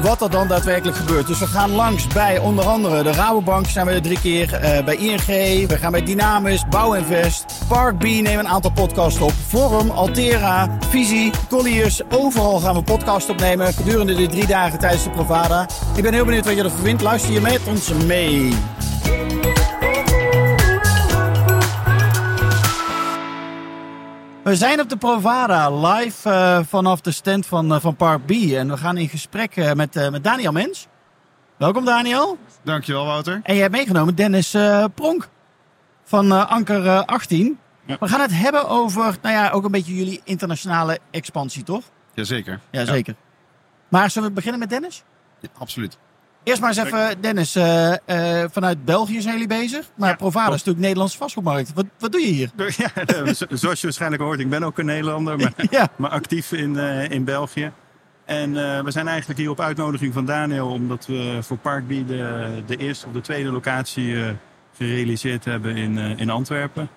wat er dan daadwerkelijk gebeurt. Dus we gaan langs bij onder andere de Rabobank zijn we drie keer. eh, bij ING, we gaan bij Dynamis, Bouwinvest, Park B nemen een aantal podcasts op. Forum, Altera, Visie, Colliers. Overal gaan we podcasts opnemen gedurende de drie dagen tijdens de Provada. Ik ben heel benieuwd wat je ervan vindt. Luister je met ons mee. We zijn op de Provada live eh, vanaf de stand van, eh, van Park B. En we gaan in gesprek eh, met, met Daniel Mens. Welkom Daniel. Dankjewel, Wouter. En je hebt meegenomen Dennis Pronk van Anker eh, 18. Ja. We gaan het hebben over, nou ja, ook een beetje jullie internationale expansie, toch? Jazeker. Ja, zeker. Maar zullen we beginnen met Dennis? Ja, absoluut. Eerst maar eens even, Dennis, eh, eh, vanuit België zijn jullie bezig. Maar Ja, Provada is natuurlijk Nederlandse vastgoedmarkt. Wat, wat doe je hier? Ja, eh, zo- zoals je waarschijnlijk hoort, ik ben ook een Nederlander, maar, Ja, maar actief in, in België. En we zijn eigenlijk hier op uitnodiging van Daniel, omdat we voor Parkby de, de eerste of de tweede locatie gerealiseerd hebben in, in Antwerpen.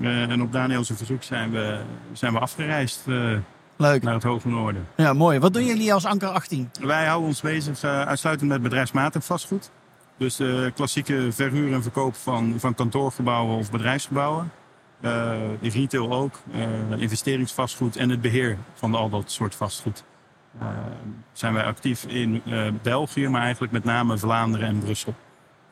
En op Daniels verzoek zijn we, zijn we afgereisd leuk. naar het Hoge Noorden. Ja, mooi. Wat doen jullie als Anker 18? Wij houden ons bezig eh, uitsluitend met bedrijfsmatig vastgoed. Dus de klassieke verhuur en verkoop van, van kantoorgebouwen of bedrijfsgebouwen. Eh, retail ook, eh, investeringsvastgoed en het beheer van al dat soort vastgoed. Eh, zijn wij actief in eh, België, maar eigenlijk met name Vlaanderen en Brussel.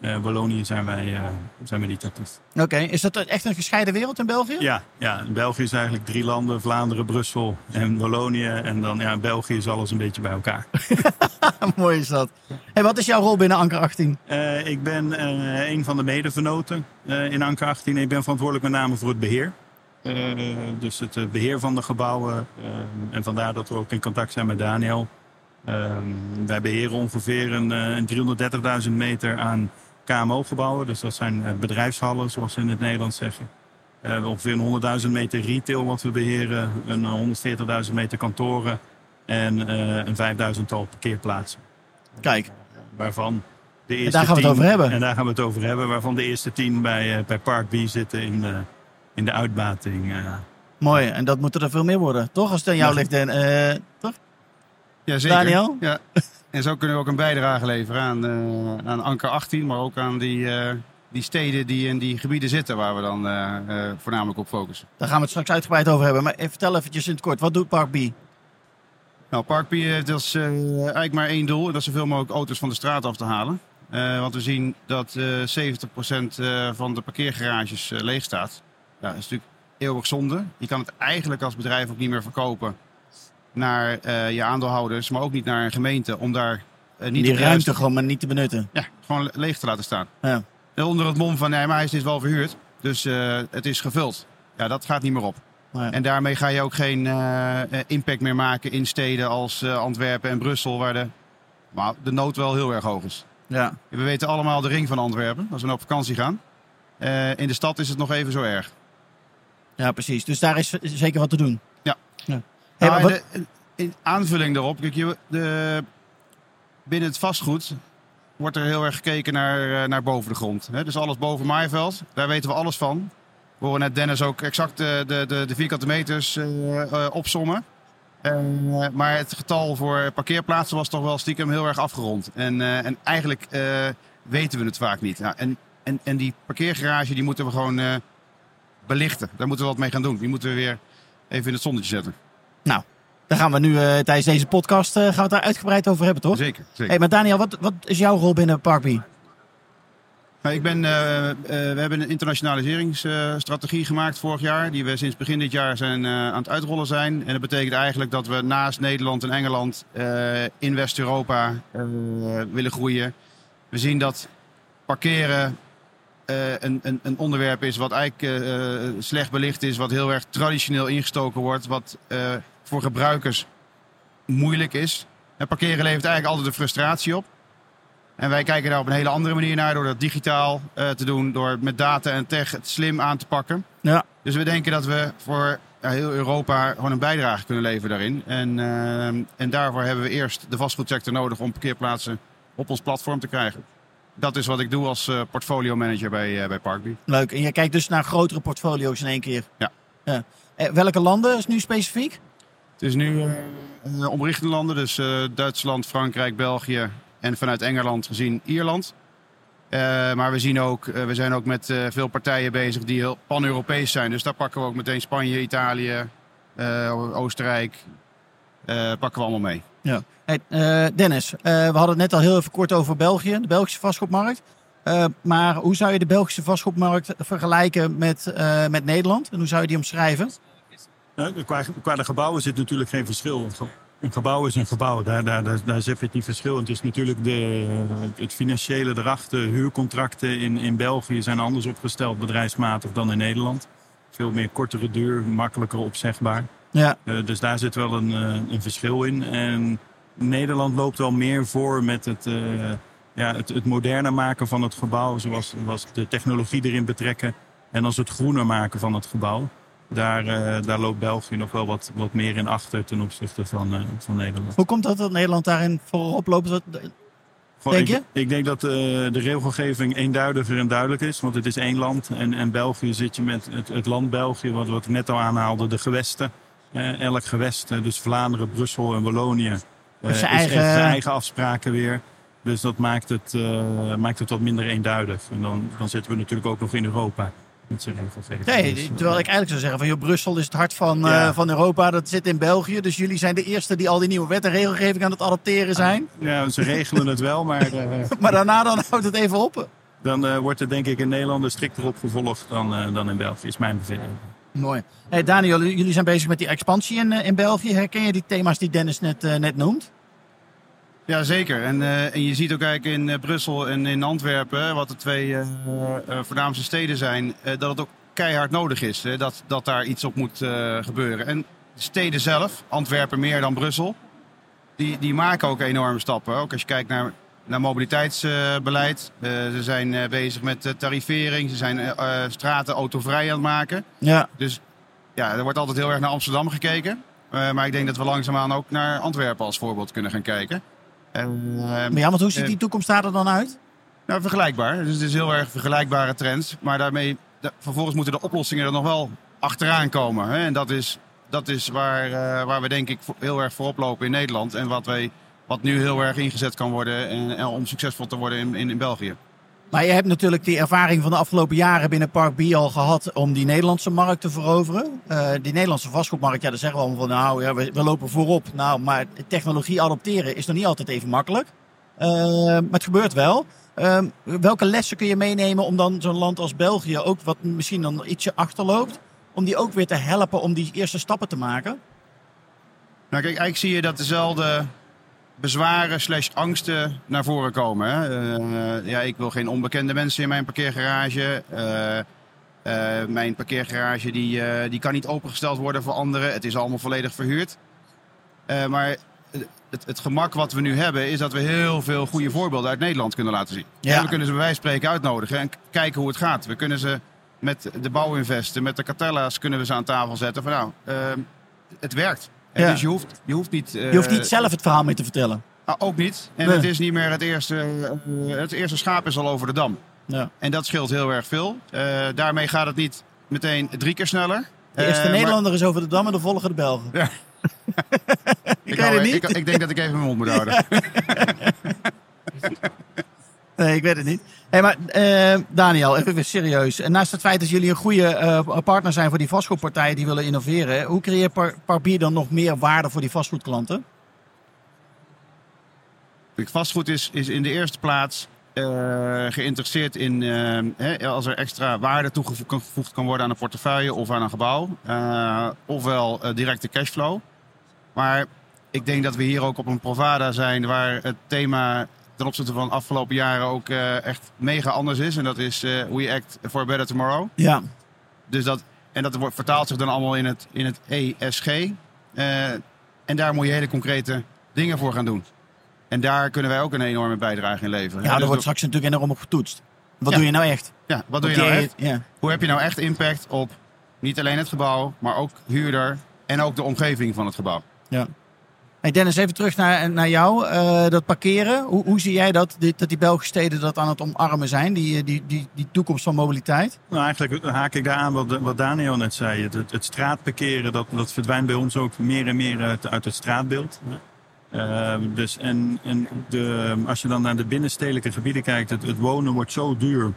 Eh Wallonië zijn wij, eh, zijn wij niet actief. Oké, is dat echt een gescheiden wereld in België? Ja, ja, België is eigenlijk drie landen: Vlaanderen, Brussel en Wallonië. En dan ja, België is alles een beetje bij elkaar. mooi is dat. En wat is jouw rol binnen Anker 18? Eh, ik ben een van de medevenoten eh, in Anker 18. Ik ben verantwoordelijk met name voor het beheer. Eh, dus het eh, beheer van de gebouwen. en vandaar dat we ook in contact zijn met Daniel. Wij beheren ongeveer een, een 330.000 meter aan KMO-gebouwen. Dus dat zijn eh, bedrijfshallen, zoals ze in het Nederlands zeggen. Eh, ongeveer een 100.000 meter retail wat we beheren. Een 140.000 meter kantoren. En eh, een 5.000 tal parkeerplaatsen Kijk, waarvan de eerste daar gaan we het tien- over hebben. En daar gaan we het over hebben, waarvan de eerste tien bij, eh, bij Park B zitten in de, in de uitbating. eh. mooi. En dat moeten er veel meer worden, toch? Als het aan jou Ja. ligt, Dan, eh, toch? Jazeker. Daniel? Ja. En zo kunnen we ook een bijdrage leveren aan, eh, aan Anker 18, maar ook aan die, eh, die steden die in die gebieden zitten waar we dan eh, voornamelijk op focussen. Daar gaan we het straks uitgebreid over hebben. Maar eh, vertel eventjes in het kort, wat doet Park B? Nou, Park B heeft als, eh, eigenlijk maar één doel, en dat is zoveel mogelijk auto's van de straat af te halen. Want we zien dat eh 70% eh, van de parkeergarages leeg staat. Ja, dat is natuurlijk eeuwig zonde. Je kan het eigenlijk als bedrijf ook niet meer verkopen naar eh, je aandeelhouders, maar ook niet naar een gemeente om daar eh, niet Die ruimte gewoon maar niet te benutten. Ja, gewoon le- leeg te laten staan. Ja. En onder het mom van, nee, maar hij is dus wel verhuurd. Dus eh, het is gevuld. Ja, dat gaat niet meer op. Ja. En daarmee ga je ook geen impact meer maken in steden als Antwerpen en Brussel, waar de, maar de nood wel heel erg hoog is. Ja. We weten allemaal de ring van Antwerpen, als we nou op vakantie gaan. In de stad is het nog even zo erg. ja, precies. Dus daar is zeker wat te doen. Ja. ja. Hey, maar en wat- de- in aanvulling daarop, kijk, je, de, binnen het vastgoed wordt er heel erg gekeken naar, eh, naar boven de grond. Hè? Dus alles boven maaiveld, daar weten we alles van. We horen net Dennis ook exact de, de, de, vierkante meters eh, eh, opsommen. Maar het getal voor parkeerplaatsen was toch wel stiekem heel erg afgerond. En, en eigenlijk weten we het vaak niet. Nou, en, en, en die parkeergarage die moeten we gewoon belichten. Daar moeten we wat mee gaan doen. Die moeten we weer even in het zonnetje zetten. Daar gaan we nu eh, tijdens deze podcast eh, gaan we het daar uitgebreid over hebben, toch? Zeker. zeker. Hey, maar Daniel, wat, wat is jouw rol binnen Park B? Nou, ik ben, eh, we hebben een internationaliseringsstrategie gemaakt vorig jaar, die we sinds begin dit jaar zijn, aan het uitrollen zijn. En dat betekent eigenlijk dat we naast Nederland en Engeland in West-Europa willen groeien. We zien dat parkeren eh, een, een, een onderwerp is wat eigenlijk eh, slecht belicht is, wat heel erg traditioneel ingestoken wordt, wat eh, voor gebruikers moeilijk is. En parkeren levert eigenlijk altijd de frustratie op. En wij kijken daar op een hele andere manier naar door dat digitaal eh, te doen, door met data en tech het slim aan te pakken. Ja. Dus we denken dat we voor heel Europa gewoon een bijdrage kunnen leveren daarin. En, eh, en daarvoor hebben we eerst de vastgoedsector nodig om parkeerplaatsen op ons platform te krijgen. Dat is wat ik doe als uh, portfolio manager bij, uh, bij Parkby. Leuk. En je kijkt dus naar grotere portfolio's in één keer? Ja. ja. Eh, welke landen is nu specifiek? Het is nu uh, omrichtende landen, dus Duitsland, Frankrijk, België en vanuit Engeland gezien Ierland. maar we, zien ook, we zijn ook met veel partijen bezig die heel pan-Europees zijn. Dus daar pakken we ook meteen Spanje, Italië, Oostenrijk, pakken we allemaal mee. Ja. Hey, uh, Dennis, uh, we hadden het net al heel even kort over België, de Belgische vastgoedmarkt. Uh, maar hoe zou je de Belgische vastgoedmarkt vergelijken met, met Nederland? En hoe zou je die omschrijven? qua, qua, de gebouwen zit natuurlijk geen verschil. Een gebouw is een gebouw, daar, daar, daar, zit het verschil. Het is natuurlijk de, het financiële erachter, huurcontracten in, in België zijn anders opgesteld bedrijfsmatig dan in Nederland. Veel meer kortere duur, makkelijker opzegbaar. Ja. dus daar zit wel een, een verschil in. En Nederland loopt wel meer voor met het, uh, ja, het, het moderner maken van het gebouw. Zoals, zoals de technologie erin betrekken. En als het groener maken van het gebouw. Daar, uh, daar loopt België nog wel wat, wat meer in achter ten opzichte van, uh, van Nederland. Hoe komt dat dat Nederland daarin voorop loopt? denk je? Ik, ik, denk dat de regelgeving eenduidiger en duidelijk is. Want het is één land. En, en België zit je met het, het land België, wat, wat ik net al aanhaalde, de gewesten. Elk gewest, dus Vlaanderen, Brussel en Wallonië uh, zijn, eigen... eigen afspraken weer. Dus dat maakt het, uh, maakt het wat minder eenduidig. En dan, dan zitten we natuurlijk ook nog in Europa. Nee, terwijl ik eigenlijk zou zeggen van joh, Brussel is het hart van, ja. uh, van Europa, dat zit in België. Dus jullie zijn de eerste die al die nieuwe wet en regelgeving aan het adopteren zijn. Ja, ze regelen het wel, maar... Uh, maar daarna dan houdt het even op. Dan wordt het denk ik in Nederland strikter opgevolgd dan, dan in België, is mijn bevinding. Mooi. Hey Daniel, jullie zijn bezig met die expansie in, in België. Herken je die thema's die Dennis net, uh, net noemt? Ja, zeker. En, uh, en je ziet ook eigenlijk in Brussel en in Antwerpen, wat de twee voornaamste steden zijn, dat het ook keihard nodig is. dat, dat daar iets op moet gebeuren. En de steden zelf, Antwerpen meer dan Brussel, die, die maken ook enorme stappen. Ook als je kijkt naar naar mobiliteitsbeleid. Uh, ze zijn uh, bezig met uh, tarivering. Ze zijn straten autovrij aan het maken. Ja. Dus ja, er wordt altijd heel erg naar Amsterdam gekeken. maar ik denk dat we langzaamaan ook naar Antwerpen als voorbeeld kunnen gaan kijken. maar ja, want hoe ziet die toekomst daar er dan uit? Nou, vergelijkbaar. Dus het is heel erg vergelijkbare trends. Maar daarmee, vervolgens moeten de oplossingen er nog wel achteraan komen. Hè? En dat is, dat is waar, waar we denk ik heel erg voorop lopen in Nederland. En wat wij wat nu heel erg ingezet kan worden en, en om succesvol te worden in, in, in, België. Maar je hebt natuurlijk die ervaring van de afgelopen jaren binnen Park B al gehad om die Nederlandse markt te veroveren. Uh, die Nederlandse vastgoedmarkt, ja, daar zeggen we allemaal van nou, ja, we, we, lopen voorop. Nou, maar technologie adopteren is nog niet altijd even makkelijk. Uh, maar het gebeurt wel. Uh, welke lessen kun je meenemen om dan zo'n land als België, ook wat misschien dan ietsje achterloopt, om die ook weer te helpen om die eerste stappen te maken? Nou kijk, eigenlijk zie je dat dezelfde bezwaren slash angsten naar voren komen. Hè? Uh, ja, ik wil geen onbekende mensen in mijn parkeergarage. Uh, uh, mijn parkeergarage die, die kan niet opengesteld worden voor anderen. Het is allemaal volledig verhuurd. maar het, het, gemak wat we nu hebben is dat we heel veel goede voorbeelden uit Nederland kunnen laten zien. Ja. En we kunnen ze bij wijze van spreken uitnodigen en kijken hoe het gaat. We kunnen ze met de bouwinvesten, met de cartella's kunnen we ze aan tafel zetten. Van nou, het werkt. Ja. Dus je hoeft, je hoeft niet... Je hoeft niet zelf het verhaal mee te vertellen. Ah, ook niet. En het is niet meer het eerste... Uh, het eerste schaap is al over de dam. Ja. En dat scheelt heel erg veel. Uh, daarmee gaat het niet meteen drie keer sneller. De eerste Nederlander maar... is over de dam en de volgende de Belgen. Ja. ik, ik, ik, denk dat ik even mijn mond moet houden. Nee, ik weet het niet. Hey, maar uh, Daniel, even serieus. Naast het feit dat jullie een goede uh, partner zijn voor die vastgoedpartijen die willen innoveren, hoe creëert Par Parbier dan nog meer waarde voor die vastgoedklanten? Vastgoed is, is in de eerste plaats uh, geïnteresseerd in hè, als er extra waarde toegevoegd kan worden aan een portefeuille of aan een gebouw, ofwel directe cashflow. Maar ik denk dat we hier ook op een provada zijn waar het thema ten opzichte van de afgelopen jaren ook uh, echt mega anders is. En dat is uh, We Act for a Better Tomorrow. Ja. Dus dat, en dat wordt, vertaalt zich dan allemaal in het, in het ESG. Uh, en daar moet je hele concrete dingen voor gaan doen. En daar kunnen wij ook een enorme bijdrage in leveren. Ja, daar dus wordt straks natuurlijk enorm op getoetst. Wat ja. doe je nou echt? Ja, wat doe je nou echt? Ja. Hoe heb je nou echt impact op niet alleen het gebouw, maar ook huurder en ook de omgeving van het gebouw? Ja. Hey Dennis, even terug naar, naar jou. Uh, dat parkeren. Hoe, hoe zie jij dat, dit, dat die Belgische steden dat aan het omarmen zijn? Die, die, die, die toekomst van mobiliteit? Nou, eigenlijk haak ik daar aan wat, wat Daniel net zei. Het, het, straatparkeren, dat, dat verdwijnt bij ons ook meer en meer uit, uit het straatbeeld. Uh, dus en, en de, als je dan naar de binnenstedelijke gebieden kijkt, het, het wonen wordt zo duur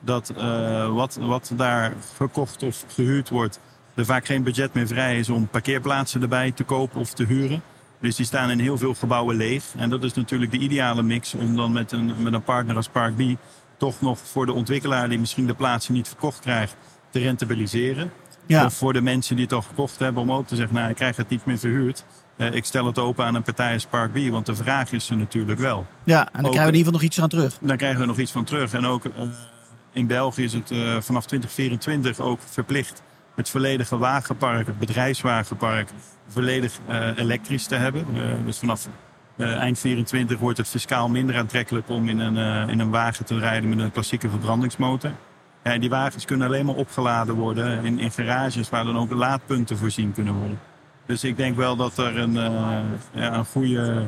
dat uh, wat, wat daar gekocht of gehuurd wordt, er vaak geen budget meer vrij is om parkeerplaatsen erbij te kopen of te huren. Dus die staan in heel veel gebouwen leeg. En dat is natuurlijk de ideale mix om dan met een, met een partner als Park B toch nog voor de ontwikkelaar die misschien de plaatsen niet verkocht krijgt, te rentabiliseren. Ja. Of voor de mensen die het al gekocht hebben om ook te zeggen, nou ik krijg het niet meer verhuurd. Uh, ik stel het open aan een partij als Park B, want de vraag is er natuurlijk wel. Ja, en dan krijgen we in ieder geval nog iets aan terug. Dan krijgen we nog iets van terug. En ook uh, in België is het uh, vanaf 2024 ook verplicht het volledige wagenpark, het bedrijfswagenpark, volledig uh, elektrisch te hebben. Uh, dus vanaf uh, eind 24 wordt het fiscaal minder aantrekkelijk om in een, in een wagen te rijden met een klassieke verbrandingsmotor. Ja, die wagens kunnen alleen maar opgeladen worden in, in garages waar dan ook laadpunten voorzien kunnen worden. Dus ik denk wel dat er een, ja, een goede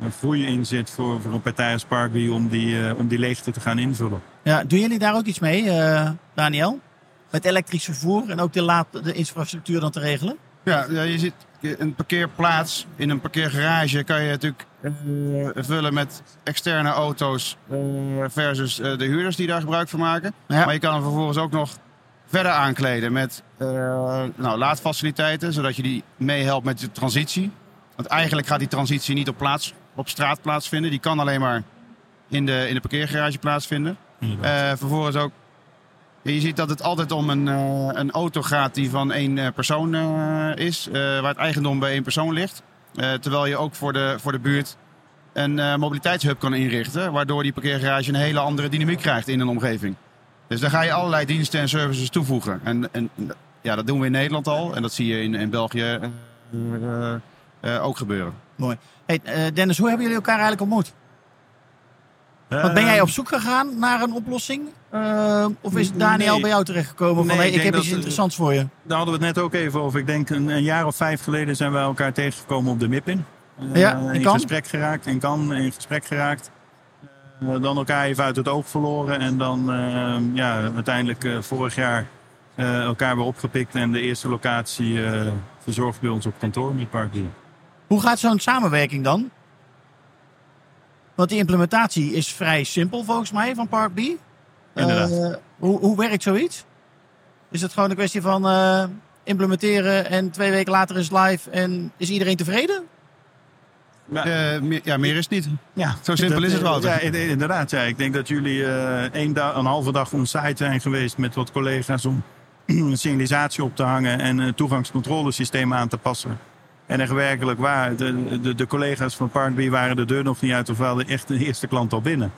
een groei in zit voor, voor een partij als om die, om die leegte te gaan invullen. Ja, doen jullie daar ook iets mee, Daniel? Met elektrisch vervoer en ook de, laad, de infrastructuur dan te regelen? Ja, je ziet een parkeerplaats in een parkeergarage kan je natuurlijk uh, vullen met externe auto's uh, versus uh, de huurders die daar gebruik van maken. Ja. Maar je kan hem vervolgens ook nog verder aankleden met nou, laadfaciliteiten, zodat je die meehelpt met de transitie. Want eigenlijk gaat die transitie niet op, plaats, op straat plaatsvinden. Die kan alleen maar in de, in de parkeergarage plaatsvinden. vervolgens ook je ziet dat het altijd om een, uh, een auto gaat die van één uh, persoon uh, is, waar het eigendom bij één persoon ligt. terwijl je ook voor de, voor de buurt een mobiliteitshub kan inrichten, waardoor die parkeergarage een hele andere dynamiek krijgt in een omgeving. Dus daar ga je allerlei diensten en services toevoegen. En, en ja, dat doen we in Nederland al en dat zie je in, in België ook gebeuren. Mooi. Hey, Dennis, hoe hebben jullie elkaar eigenlijk ontmoet? Want ben jij op zoek gegaan naar een oplossing? Uh, of is Daniel nee. bij jou terechtgekomen van nee, ik, ik heb iets interessants voor je? Daar hadden we het net ook even over. Ik denk een, een jaar of vijf geleden zijn we elkaar tegengekomen op de MIPIN. Uh, ja, in, in gesprek geraakt, in kan in gesprek geraakt. Uh, dan elkaar even uit het oog verloren. En dan ehm, ja, uiteindelijk eh, vorig jaar elkaar weer opgepikt. En de eerste locatie verzorgd bij ons op kantoor met Parkdeal. Hoe gaat zo'n samenwerking dan? Want die implementatie is vrij simpel volgens mij van Park B. Inderdaad. Uh, hoe, hoe werkt zoiets? Is het gewoon een kwestie van uh, implementeren en twee weken later is live en is iedereen tevreden? Ja, uh, meer, ja, meer is het niet. Ja, Zo simpel is het wel. Ja, inderdaad. Ja. Ik denk dat jullie een, dag, een halve dag on site zijn geweest met wat collega's om signalisatie op te hangen en toegangscontrolesysteem aan te passen. En echt werkelijk waar, de, de, de collega's van Partby waren de deur nog niet uit of wel echt de eerste klant al binnen.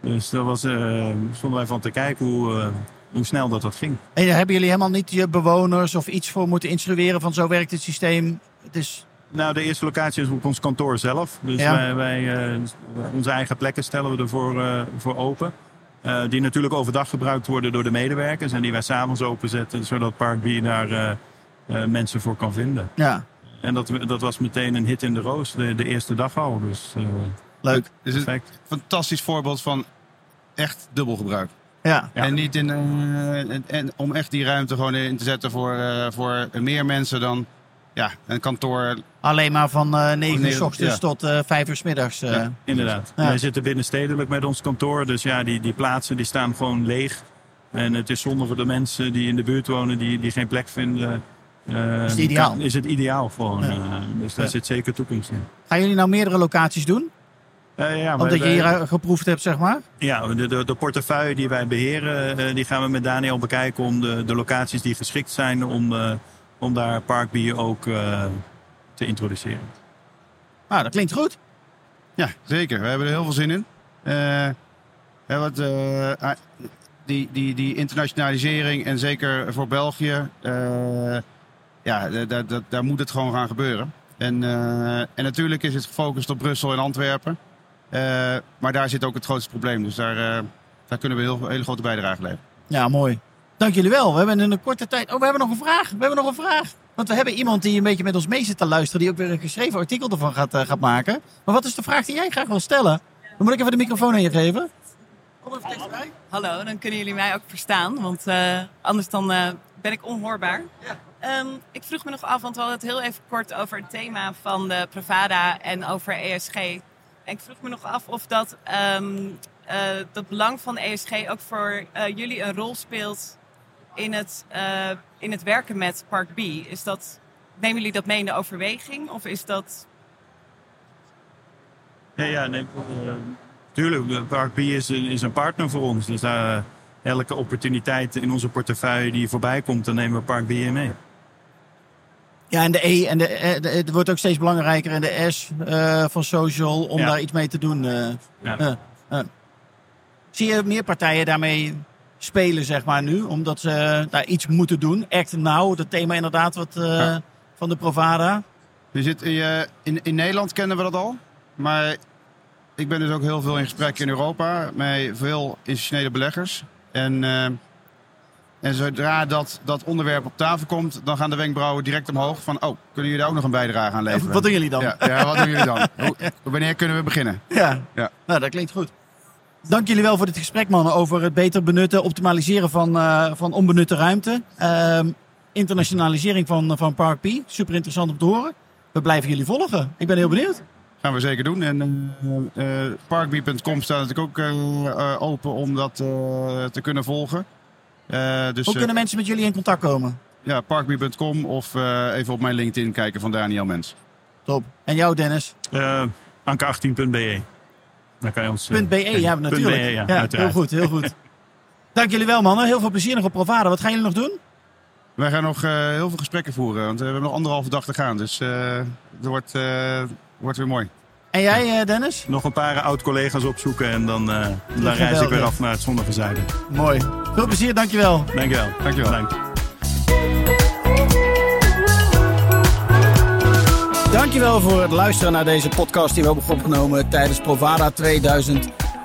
Dus daar was, uh, stonden wij van te kijken hoe, uh, hoe snel dat, dat ging. En hebben jullie helemaal niet je bewoners of iets voor moeten instrueren van zo werkt het systeem? Het is... Nou, de eerste locatie is op ons kantoor zelf. Dus ja. wij, wij uh, onze eigen plekken stellen we ervoor voor open. die natuurlijk overdag gebruikt worden door de medewerkers en die wij s'avonds openzetten, zodat Parkby daar mensen voor kan vinden. Ja. En dat, dat was meteen een hit in de roos, de, de eerste dag al. Dus, uh, Leuk. Dus het is een fantastisch voorbeeld van echt dubbelgebruik. Ja. En niet in, uh, en, om echt die ruimte gewoon in te zetten voor, uh, voor meer mensen dan ja, een kantoor. Alleen maar van uh, 9 uur s ochtends tot uh, 5 uur s middags. Uh. Ja, inderdaad. Ja. Wij zitten binnenstedelijk met ons kantoor. Dus ja, die, die plaatsen die staan gewoon leeg. En het is zonde voor de mensen die in de buurt wonen die, die geen plek vinden. Uh, is het ideaal? is het ideaal. Ja. Uh, dus daar ja. zit zeker toekomst in. Gaan jullie nou meerdere locaties doen? Uh, ja, Omdat je hier geproefd hebt, zeg maar? Ja, de, de, de portefeuille die wij beheren, die gaan we met Daniel bekijken om de, de locaties die geschikt zijn om, om daar parkbier ook te introduceren. Ah, dat klinkt goed. Ja, zeker. We hebben er heel veel zin in. wat, die, die, die internationalisering en zeker voor België, uh, ja, daar moet het gewoon gaan gebeuren. En, uh, en natuurlijk is het gefocust op Brussel en Antwerpen. Uh, maar daar zit ook het grootste probleem. Dus daar, daar kunnen we heel, hele grote bijdrage leveren. Ja, mooi. Dank jullie wel. We hebben in een korte tijd. Oh, we hebben nog een vraag. We hebben nog een vraag. Want we hebben iemand die een beetje met ons mee zit te luisteren, die ook weer een geschreven artikel ervan gaat, uh, gaat maken. Maar wat is de vraag die jij graag wil stellen? Dan moet ik even de microfoon aan je geven. Kom even dichterbij. Hallo, dan kunnen jullie mij ook verstaan, want uh, anders dan uh, ben ik onhoorbaar. Ja. Um, ik vroeg me nog af, want we hadden het heel even kort over het thema van de Pravada en over ESG. Ik vroeg me nog af of dat, um, uh, dat belang van ESG ook voor jullie een rol speelt in het, in het werken met Park B. Is dat, nemen jullie dat mee in de overweging of is dat... Ja, ja tuurlijk. Park B is, is een partner voor ons. Dus elke opportuniteit in onze portefeuille die voorbij komt, dan nemen we Park B in mee. Ja, en de E en de, het wordt ook steeds belangrijker en de S uh, van social om ja. daar iets mee te doen. Uh, ja. uh, Zie je meer partijen daarmee spelen, zeg maar, nu? Omdat ze daar iets moeten doen. Act Now, dat thema inderdaad wat, ja. van de Provada. Je zit in, in, in Nederland kennen we dat al. Maar ik ben dus ook heel veel in gesprek in Europa met veel institutionele beleggers. En, uh, en zodra dat, dat onderwerp op tafel komt, dan gaan de wenkbrauwen direct omhoog. Van, oh, kunnen jullie daar ook nog een bijdrage aan leveren? Wat doen jullie dan? Ja, ja wat doen jullie dan? Hoe, wanneer kunnen we beginnen? Ja, ja. Nou, dat klinkt goed. Dank jullie wel voor dit gesprek, mannen, over het beter benutten, optimaliseren van, uh, van onbenutte ruimte. Uh, internationalisering van, van Park P. Super interessant om te horen. We blijven jullie volgen. Ik ben heel benieuwd. Gaan we zeker doen. En uh, uh, parkbee.com staat natuurlijk ook open om dat te kunnen volgen. Dus, Hoe kunnen mensen met jullie in contact komen? Ja, parkbee.com of even op mijn LinkedIn kijken van Daniel Mens. Top. En jou, Dennis? Anke18.be. Daar kan je ons... .be, ja, natuurlijk. .be, ja, ja heel goed, heel goed. Dank jullie wel, mannen. Heel veel plezier nog op Provada. Wat gaan jullie nog doen? Wij gaan nog heel veel gesprekken voeren, want we hebben nog anderhalve dag te gaan. Dus het wordt wordt weer mooi. En jij, Dennis? Nog een paar oud-collega's opzoeken en dan, uh, dan reis ik weer af naar het zonnige zuiden. Mooi. Veel plezier, dankjewel. Dankjewel. Dankjewel. Dank. Dankjewel voor het luisteren naar deze podcast die we hebben opgenomen tijdens Provada